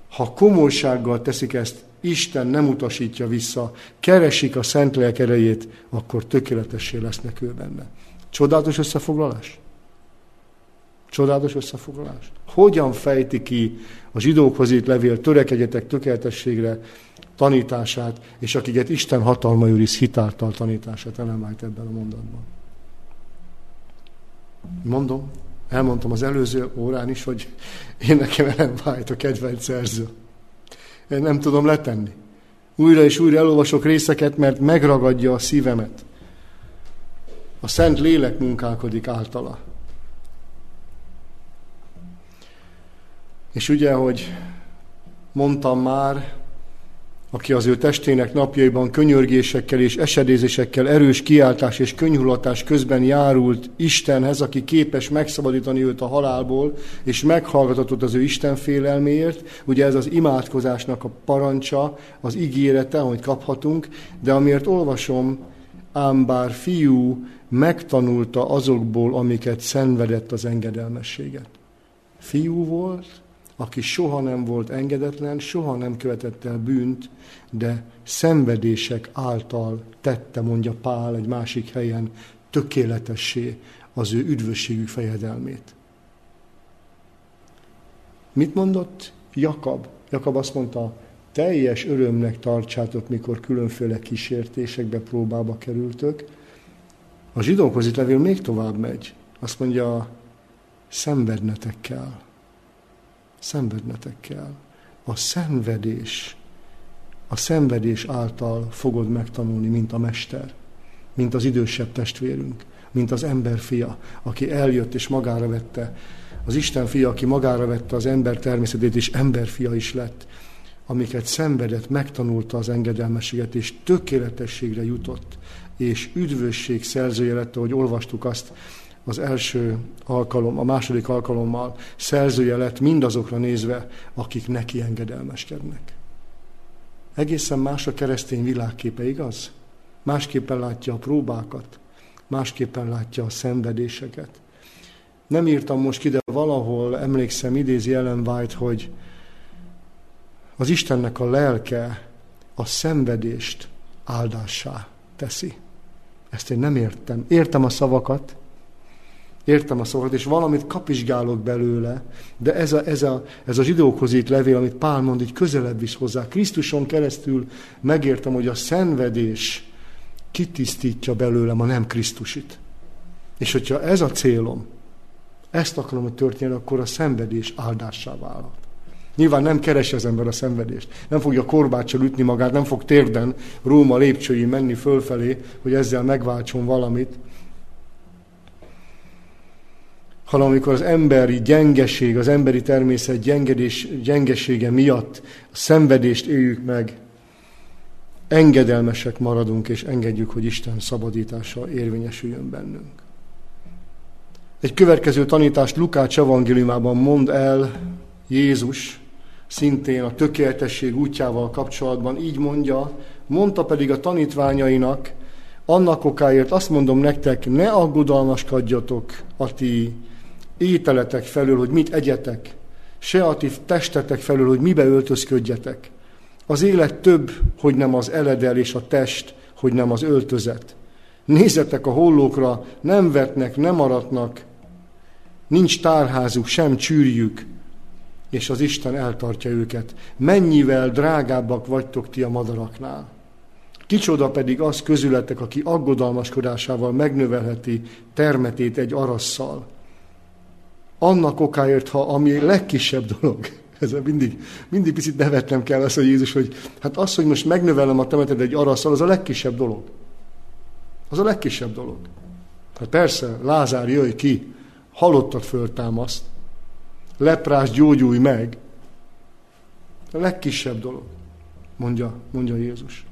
Ha komolysággal teszik ezt, Isten nem utasítja vissza, keresik a szent lélek erejét, akkor tökéletessé lesznek ő benne. Csodálatos összefoglalás? Csodálatos összefoglalás. Hogyan fejti ki a zsidókhoz írt levél, törekedjetek tökéletességre tanítását, és akiket Isten hatalma őriz hitáltal tanítását elemált ebben a mondatban. Mondom, Elmondtam az előző órán is, hogy én nekem Ellen White a kedvenc szerző. Én nem tudom letenni. Újra és újra elolvasok részeket, mert megragadja a szívemet. A Szent Lélek munkálkodik általa. És ugye, hogy mondtam már, aki az ő testének napjaiban könyörgésekkel és esedézésekkel, erős kiáltás és könyhulatás közben járult Istenhez, aki képes megszabadítani őt a halálból, és meghallgatott az ő Isten félelméért. Ugye ez az imádkozásnak a parancsa, az ígérete, amit kaphatunk, de amiért olvasom, ám bár fiú megtanulta azokból, amiket szenvedett az engedelmességet. Fiú volt, aki soha nem volt engedetlen, soha nem követett el bűnt, de szenvedések által tette, mondja Pál egy másik helyen, tökéletessé az ő üdvösségük fejedelmét. Mit mondott Jakab? Jakab azt mondta, teljes örömnek tartsátok, mikor különféle kísértésekbe, próbába kerültök. A zsidókhoz itt levél még tovább megy. Azt mondja, szenvednetek kell szenvednetek kell. A szenvedés, a szenvedés által fogod megtanulni, mint a mester, mint az idősebb testvérünk, mint az ember fia, aki eljött és magára vette, az Isten fia, aki magára vette az ember természetét, és emberfia is lett, amiket szenvedett, megtanulta az engedelmességet, és tökéletességre jutott, és üdvösség szerzője lett, ahogy olvastuk azt az első alkalom, a második alkalommal szerzője lett mindazokra nézve, akik neki engedelmeskednek. Egészen más a keresztény világképe, igaz? Másképpen látja a próbákat, másképpen látja a szenvedéseket. Nem írtam most ki, valahol emlékszem, idézi Ellen White, hogy az Istennek a lelke a szenvedést áldássá teszi. Ezt én nem értem. Értem a szavakat, Értem a szavakat, és valamit kapizsgálok belőle, de ez a, ez a, ez a zsidókhoz írt levél, amit Pál mond, így közelebb visz hozzá. Krisztuson keresztül megértem, hogy a szenvedés kitisztítja belőlem a nem Krisztusit. És hogyha ez a célom, ezt akarom, hogy történjen, akkor a szenvedés áldássá válhat. Nyilván nem keresi az ember a szenvedést. Nem fogja korbáccsal ütni magát, nem fog térden Róma lépcsői menni fölfelé, hogy ezzel megváltson valamit, hanem amikor az emberi gyengeség, az emberi természet gyengedés, gyengesége miatt a szenvedést éljük meg, engedelmesek maradunk, és engedjük, hogy Isten szabadítása érvényesüljön bennünk. Egy következő tanítást Lukács evangéliumában mond el Jézus, szintén a tökéletesség útjával kapcsolatban, így mondja, mondta pedig a tanítványainak, annak okáért azt mondom nektek, ne aggodalmaskodjatok a ti ételetek felől, hogy mit egyetek, se a ti testetek felől, hogy mibe öltözködjetek. Az élet több, hogy nem az eledel, és a test, hogy nem az öltözet. Nézzetek a hollókra, nem vetnek, nem aratnak, nincs tárházuk, sem csűrjük, és az Isten eltartja őket. Mennyivel drágábbak vagytok ti a madaraknál. Kicsoda pedig az közületek, aki aggodalmaskodásával megnövelheti termetét egy arasszal annak okáért, ha ami legkisebb dolog, ez mindig, mindig picit nevetnem kell azt, hogy Jézus, hogy hát az, hogy most megnövelem a temetet egy araszal, az a legkisebb dolog. Az a legkisebb dolog. Hát persze, Lázár jöjj ki, halottat föltámaszt, leprás gyógyulj meg. A legkisebb dolog, mondja, mondja Jézus.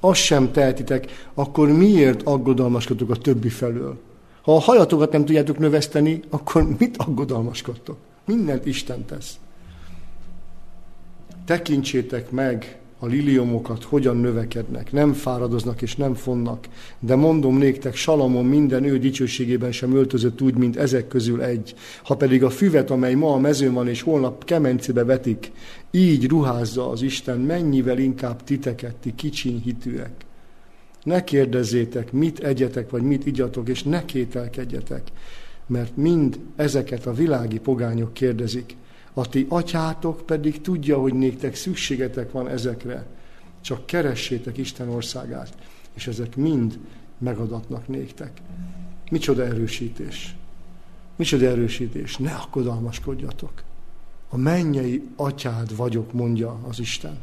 Azt sem tehetitek, akkor miért aggodalmaskodtok a többi felől? Ha a hajatokat nem tudjátok növeszteni, akkor mit aggodalmaskodtok? Mindent Isten tesz. Tekintsétek meg a liliomokat, hogyan növekednek, nem fáradoznak és nem fonnak. De mondom néktek, Salamon minden ő dicsőségében sem öltözött úgy, mint ezek közül egy. Ha pedig a füvet, amely ma a mezőn van és holnap kemencébe vetik, így ruházza az Isten, mennyivel inkább titeket, ti kicsiny hitűek. Ne kérdezzétek, mit egyetek, vagy mit igyatok, és ne kételkedjetek, mert mind ezeket a világi pogányok kérdezik. A ti atyátok pedig tudja, hogy néktek szükségetek van ezekre. Csak keressétek Isten országát, és ezek mind megadatnak néktek. Micsoda erősítés! Micsoda erősítés! Ne akkodalmaskodjatok! A mennyei atyád vagyok, mondja az Isten.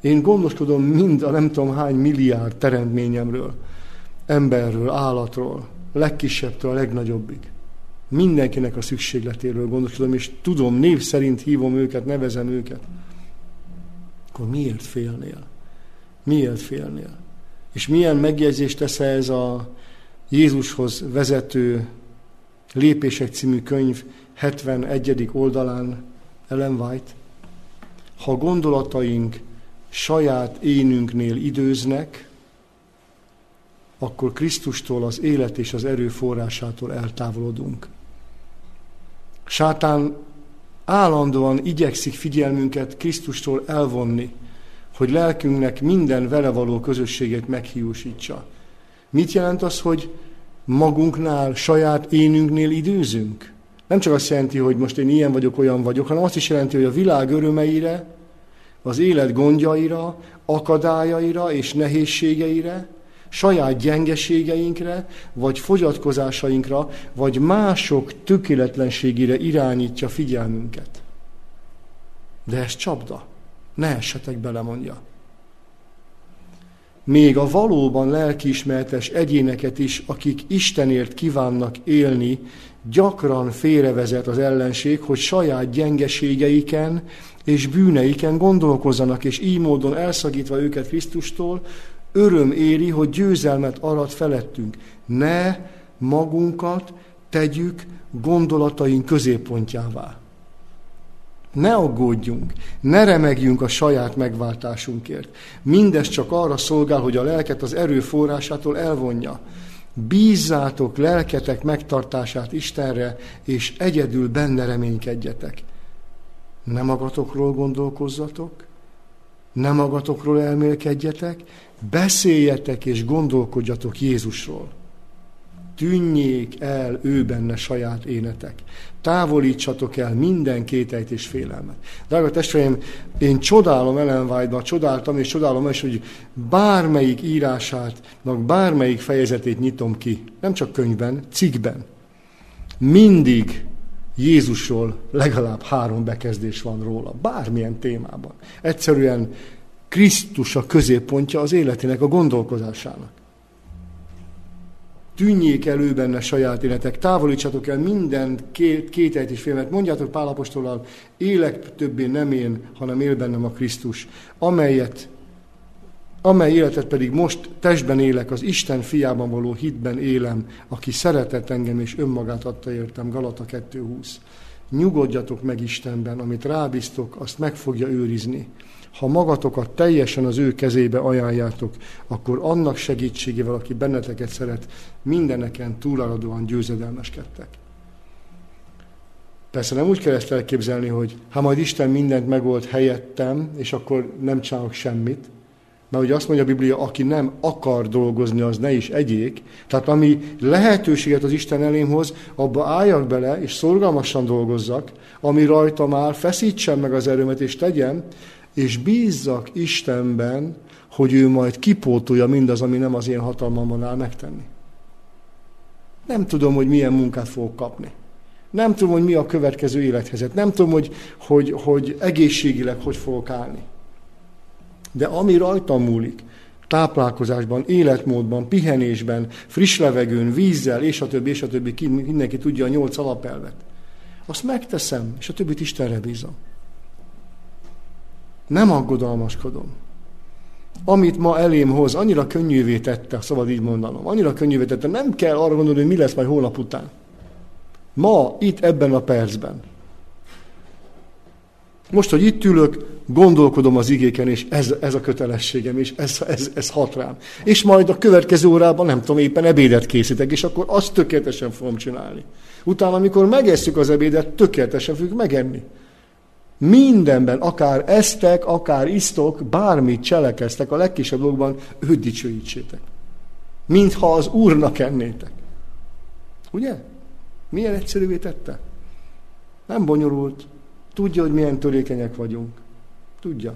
Én gondoskodom mind a nem tudom hány milliárd teremtményemről, emberről, állatról, legkisebbtől a legnagyobbig. Mindenkinek a szükségletéről gondoskodom, és tudom, név szerint hívom őket, nevezem őket. akkor miért félnél? Miért félnél? És milyen megjegyzést tesz ez a Jézushoz vezető Lépések című könyv 71. oldalán Ellen White? Ha gondolataink saját énünknél időznek, akkor Krisztustól, az élet és az erő forrásától eltávolodunk. Sátán állandóan igyekszik figyelmünket Krisztustól elvonni, hogy lelkünknek minden vele való közösséget meghiúsítsa. Mit jelent az, hogy magunknál, saját énünknél időzünk? Nem csak azt jelenti, hogy most én ilyen vagyok, olyan vagyok, hanem azt is jelenti, hogy a világ örömeire, az élet gondjaira, akadályaira és nehézségeire, saját gyengeségeinkre, vagy fogyatkozásainkra, vagy mások tökéletlenségére irányítja figyelmünket. De ez csapda. Ne essetek bele, mondja. Még a valóban lelkiismertes egyéneket is, akik Istenért kívánnak élni, gyakran félrevezet az ellenség, hogy saját gyengeségeiken és bűneiken gondolkozzanak, és így módon elszagítva őket Krisztustól, öröm éri, hogy győzelmet arat felettünk. Ne magunkat tegyük gondolataink középpontjává. Ne aggódjunk, ne remegjünk a saját megváltásunkért. Mindez csak arra szolgál, hogy a lelket az erőforrásától elvonja. Bízzátok lelketek megtartását Istenre, és egyedül benne reménykedjetek. Ne magatokról gondolkozzatok, ne magatokról elmélkedjetek, beszéljetek és gondolkodjatok Jézusról. Tűnjék el ő benne saját énetek. Távolítsatok el minden kételyt és félelmet. Drága testvéreim, én csodálom Ellen White-ban, csodáltam és csodálom is, hogy bármelyik írását, bármelyik fejezetét nyitom ki, nem csak könyvben, cikkben, mindig Jézusról legalább három bekezdés van róla, bármilyen témában. Egyszerűen Krisztus a középpontja az életének, a gondolkozásának. Tűnjék elő benne saját életek, távolítsatok el minden két, kételyt és félmet. Mondjátok Pálapostolal, élek többé nem én, hanem él bennem a Krisztus, amelyet amely életet pedig most testben élek, az Isten fiában való hitben élem, aki szeretett engem és önmagát adta értem, Galata 2.20. Nyugodjatok meg Istenben, amit rábíztok, azt meg fogja őrizni. Ha magatokat teljesen az ő kezébe ajánljátok, akkor annak segítségével, aki benneteket szeret, mindeneken túlaradóan győzedelmeskedtek. Persze nem úgy kell ezt elképzelni, hogy ha majd Isten mindent megold helyettem, és akkor nem csinálok semmit, mert ugye azt mondja a Biblia, aki nem akar dolgozni, az ne is egyék. Tehát ami lehetőséget az Isten elém hoz, abba álljak bele, és szorgalmasan dolgozzak, ami rajtam áll, feszítsem meg az erőmet, és tegyem, és bízzak Istenben, hogy ő majd kipótolja mindaz, ami nem az én hatalmamon áll megtenni. Nem tudom, hogy milyen munkát fogok kapni. Nem tudom, hogy mi a következő élethelyzet. Nem tudom, hogy, hogy, hogy egészségileg hogy fogok állni. De ami rajtam múlik, táplálkozásban, életmódban, pihenésben, friss levegőn, vízzel, és a többi, és a többi, mindenki tudja a nyolc alapelvet. Azt megteszem, és a többit Istenre bízom. Nem aggodalmaskodom. Amit ma elém hoz, annyira könnyűvé tette, szabad így mondanom, annyira könnyűvé tette, nem kell arra gondolni, hogy mi lesz majd holnap után. Ma, itt ebben a percben. Most, hogy itt ülök, gondolkodom az igéken, és ez, ez a kötelességem, és ez, ez, ez hat rám. És majd a következő órában, nem tudom, éppen ebédet készítek, és akkor azt tökéletesen fogom csinálni. Utána, amikor megesszük az ebédet, tökéletesen fogjuk megenni. Mindenben, akár eztek, akár isztok, bármit cselekeztek, a legkisebb dolgokban őt dicsőítsétek. Mintha az Úrnak ennétek. Ugye? Milyen egyszerűvé tette? Nem bonyolult. Tudja, hogy milyen törékenyek vagyunk. Tudja.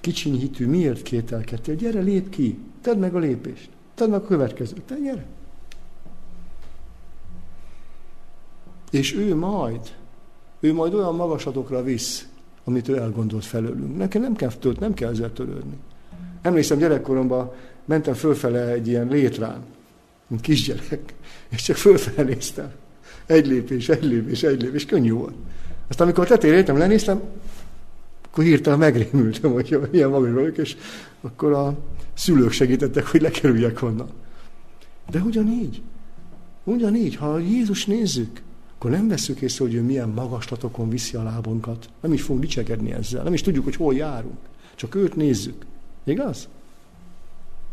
Kicsiny hitű, miért kételkedtél? Gyere, lép ki. Tedd meg a lépést. Tedd meg a következőt. Te gyere. És ő majd ő majd olyan magasatokra visz, amit ő elgondolt felőlünk. Nekem nem kell, tölt, nem kell ezzel törődni. Emlékszem, gyerekkoromban mentem fölfele egy ilyen létrán, mint kisgyerek, és csak fölfele néztem. Egy lépés, egy lépés, egy lépés, könnyű volt. Aztán amikor tetére értem, lenéztem, Akkor hirtelen megrémültem, hogy milyen magas vagyok, és akkor a szülők segítettek, hogy lekerüljek onnan. De ugyanígy, ugyanígy, ha Jézus nézzük, akkor nem veszük észre, hogy ő milyen magaslatokon viszi a lábunkat. Nem is fogunk dicsekedni ezzel. Nem is tudjuk, hogy hol járunk. Csak őt nézzük. Igaz?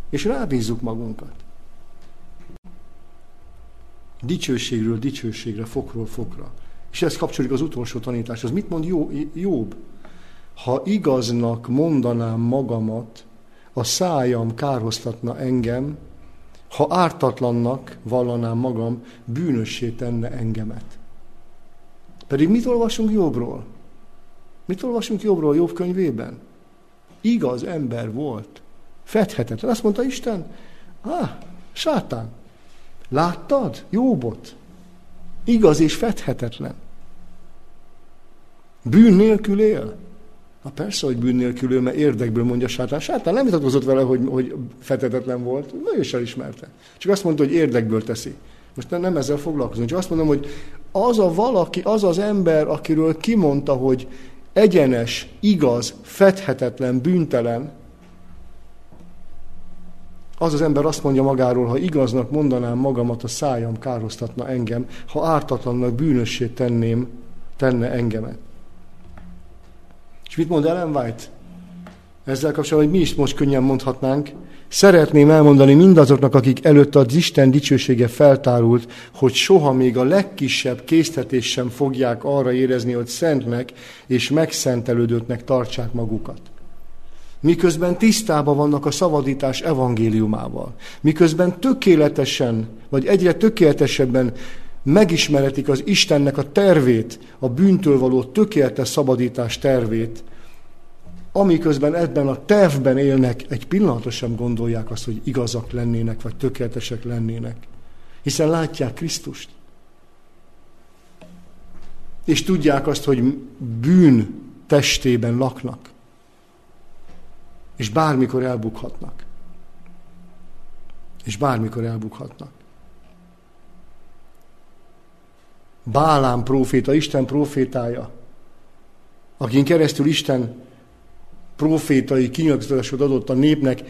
És rábízzuk magunkat. Dicsőségről dicsőségre, fokról fokra. És ez kapcsolódik az utolsó tanításhoz. Mit mond Jobb? Ha igaznak mondanám magamat, a szájam kárhoztatna engem, ha ártatlannak vallanám magam, bűnössé tenne engemet. Pedig mit olvasunk Jobbról? Mit olvasunk Jobbról Jobb könyvében? Igaz ember volt. Fedhetetlen. Azt mondta Isten, ah, sátán, láttad Jobbot? Igaz és fedhetetlen. Bűn nélkül él. Na persze, hogy bűn nélkül ő, mert érdekből mondja sátán. Sátán nem vitatkozott vele, hogy, hogy fetetetlen volt, ő is elismerte. Csak azt mondta, hogy érdekből teszi. Most nem, ezzel foglalkozunk, csak azt mondom, hogy az a valaki, az az ember, akiről kimondta, hogy egyenes, igaz, fedhetetlen, bűntelen, az az ember azt mondja magáról, ha igaznak mondanám magamat, a szájam károztatna engem, ha ártatlannak bűnössé tenném, tenne engemet. És mit mond Ellen White? Ezzel kapcsolatban, hogy mi is most könnyen mondhatnánk, szeretném elmondani mindazoknak, akik előtt az Isten dicsősége feltárult, hogy soha még a legkisebb késztetés sem fogják arra érezni, hogy szentnek és megszentelődöttnek tartsák magukat. Miközben tisztában vannak a szabadítás evangéliumával. Miközben tökéletesen, vagy egyre tökéletesebben megismeretik az Istennek a tervét, a bűntől való tökéletes szabadítás tervét, amiközben ebben a tervben élnek, egy pillanatot sem gondolják azt, hogy igazak lennének, vagy tökéletesek lennének. Hiszen látják Krisztust. És tudják azt, hogy bűn testében laknak. És bármikor elbukhatnak. És bármikor elbukhatnak. Bálám próféta, Isten profétája, akin keresztül Isten profétai kinyilatkoztatásod adott a népnek,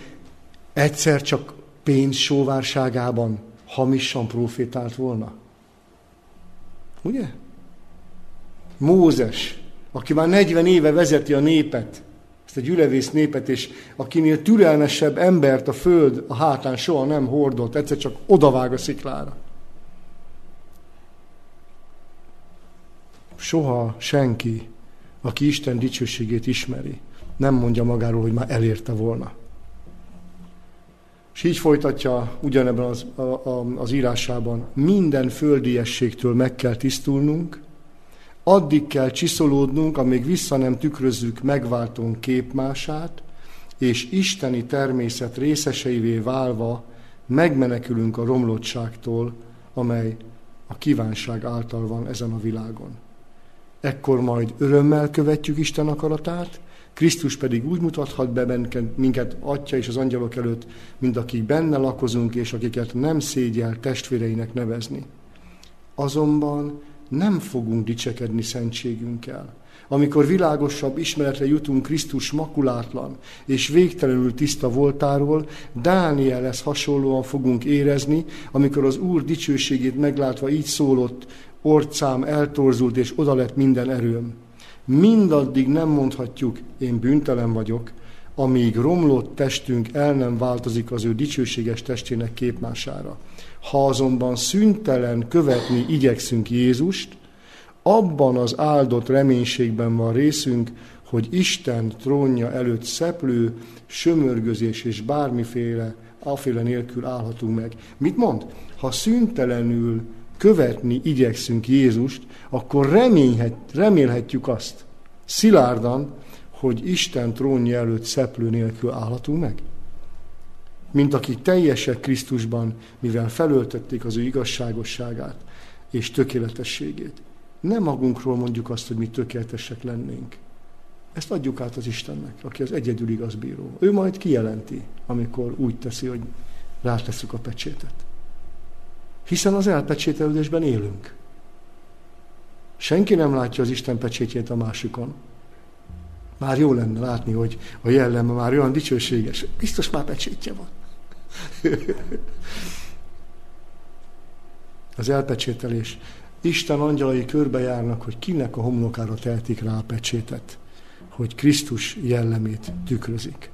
egyszer csak pénz sóvárságában hamisan profétált volna. Ugye? Mózes, aki már 40 éve vezeti a népet, ezt a gyülevész népet, és akinél türelmesebb embert a föld a hátán soha nem hordott, egyszer csak odavág a sziklára. Soha senki, aki Isten dicsőségét ismeri, nem mondja magáról, hogy már elérte volna. És így folytatja ugyanebben az, a, a, az írásában, minden földiességtől meg kell tisztulnunk, addig kell csiszolódnunk, amíg vissza nem tükrözzük megváltunk képmását, és isteni természet részeseivé válva megmenekülünk a romlottságtól, amely a kívánság által van ezen a világon ekkor majd örömmel követjük Isten akaratát, Krisztus pedig úgy mutathat be minket Atya és az angyalok előtt, mint akik benne lakozunk, és akiket nem szégyel testvéreinek nevezni. Azonban nem fogunk dicsekedni szentségünkkel. Amikor világosabb ismeretre jutunk Krisztus makulátlan és végtelenül tiszta voltáról, Dánielhez hasonlóan fogunk érezni, amikor az Úr dicsőségét meglátva így szólott, orcám eltorzult, és oda lett minden erőm. Mindaddig nem mondhatjuk, én bűntelen vagyok, amíg romlott testünk el nem változik az ő dicsőséges testének képmására. Ha azonban szüntelen követni igyekszünk Jézust, abban az áldott reménységben van részünk, hogy Isten trónja előtt szeplő, sömörgözés és bármiféle, aféle nélkül állhatunk meg. Mit mond? Ha szüntelenül követni igyekszünk Jézust, akkor reményhet, remélhetjük azt szilárdan, hogy Isten trónja előtt szeplő nélkül állhatunk meg. Mint akik teljesek Krisztusban, mivel felöltötték az ő igazságosságát és tökéletességét. Nem magunkról mondjuk azt, hogy mi tökéletesek lennénk. Ezt adjuk át az Istennek, aki az egyedül igaz bíró. Ő majd kijelenti, amikor úgy teszi, hogy ráteszük a pecsétet. Hiszen az elpecsételődésben élünk. Senki nem látja az Isten pecsétjét a másikon. Már jó lenne látni, hogy a jelleme már olyan dicsőséges. Biztos már pecsétje van. Az elpecsételés. Isten angyalai körbejárnak, hogy kinek a homlokára tehetik rá a pecsétet, hogy Krisztus jellemét tükrözik.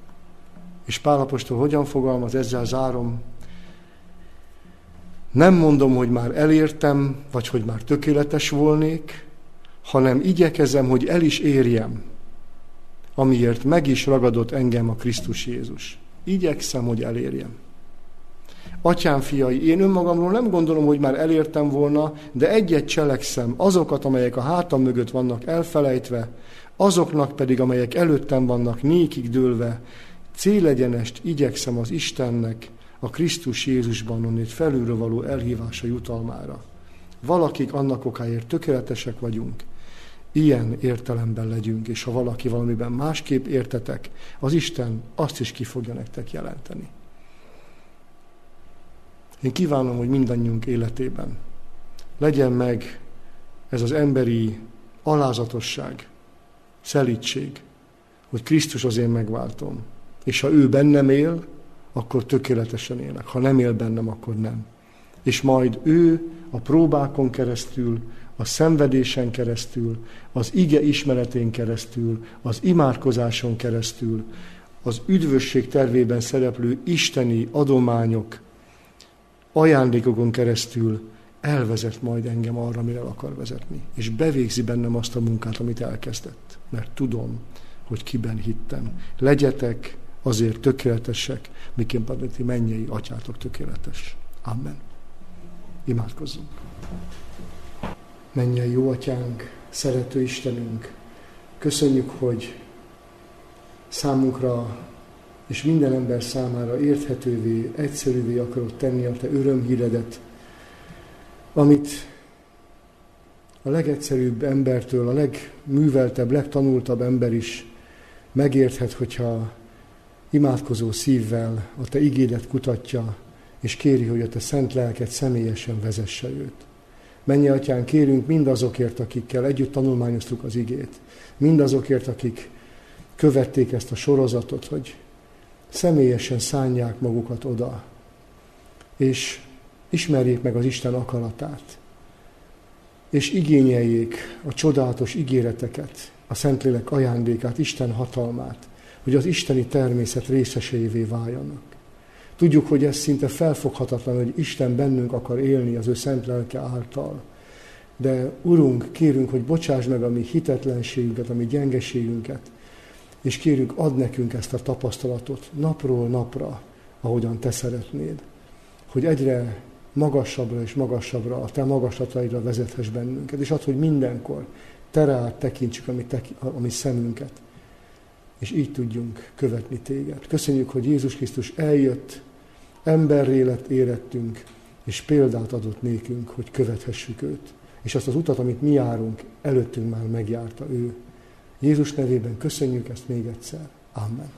És Pálapostól hogyan fogalmaz, ezzel zárom, nem mondom, hogy már elértem, vagy hogy már tökéletes volnék, hanem igyekezem, hogy el is érjem, amiért meg is ragadott engem a Krisztus Jézus. Igyekszem, hogy elérjem. Atyám fiai, én önmagamról nem gondolom, hogy már elértem volna, de egyet cselekszem, azokat, amelyek a hátam mögött vannak elfelejtve, azoknak pedig, amelyek előttem vannak nékig dőlve, célegyenest igyekszem az Istennek, a Krisztus Jézusban onnét felülről való elhívása jutalmára. Valakik annak okáért tökéletesek vagyunk, ilyen értelemben legyünk, és ha valaki valamiben másképp értetek, az Isten azt is ki fogja nektek jelenteni. Én kívánom, hogy mindannyiunk életében legyen meg ez az emberi alázatosság, szelítség, hogy Krisztus az én megváltom. És ha ő bennem él, akkor tökéletesen élek. Ha nem él bennem, akkor nem. És majd ő a próbákon keresztül, a szenvedésen keresztül, az ige ismeretén keresztül, az imádkozáson keresztül, az üdvösség tervében szereplő isteni adományok, ajándékokon keresztül elvezet majd engem arra, mire akar vezetni. És bevégzi bennem azt a munkát, amit elkezdett. Mert tudom, hogy kiben hittem. Legyetek azért tökéletesek, miként pedig ti mennyei atyátok tökéletes. Amen. Imádkozzunk. Mennyei jó atyánk, szerető Istenünk, köszönjük, hogy számunkra és minden ember számára érthetővé, egyszerűvé akarod tenni a te örömhíredet, amit a legegyszerűbb embertől, a legműveltebb, legtanultabb ember is megérthet, hogyha imádkozó szívvel a te igédet kutatja, és kéri, hogy a te szent lelket személyesen vezesse őt. Mennyi atyán, kérünk mindazokért, akikkel együtt tanulmányoztuk az igét, mindazokért, akik követték ezt a sorozatot, hogy személyesen szánják magukat oda, és ismerjék meg az Isten akaratát, és igényeljék a csodálatos ígéreteket, a Szentlélek ajándékát, Isten hatalmát, hogy az isteni természet részeseivé váljanak. Tudjuk, hogy ez szinte felfoghatatlan, hogy Isten bennünk akar élni az ő szent lelke által. De Urunk, kérünk, hogy bocsáss meg a mi hitetlenségünket, a mi gyengeségünket, és kérünk, ad nekünk ezt a tapasztalatot napról napra, ahogyan Te szeretnéd, hogy egyre magasabbra és magasabbra, a Te magaslataidra vezethess bennünket, és ad, hogy mindenkor Te rád tekintsük a mi, te, a mi szemünket, és így tudjunk követni téged. Köszönjük, hogy Jézus Krisztus eljött, emberré lett érettünk, és példát adott nékünk, hogy követhessük őt. És azt az utat, amit mi járunk, előttünk már megjárta ő. Jézus nevében köszönjük ezt még egyszer. Amen.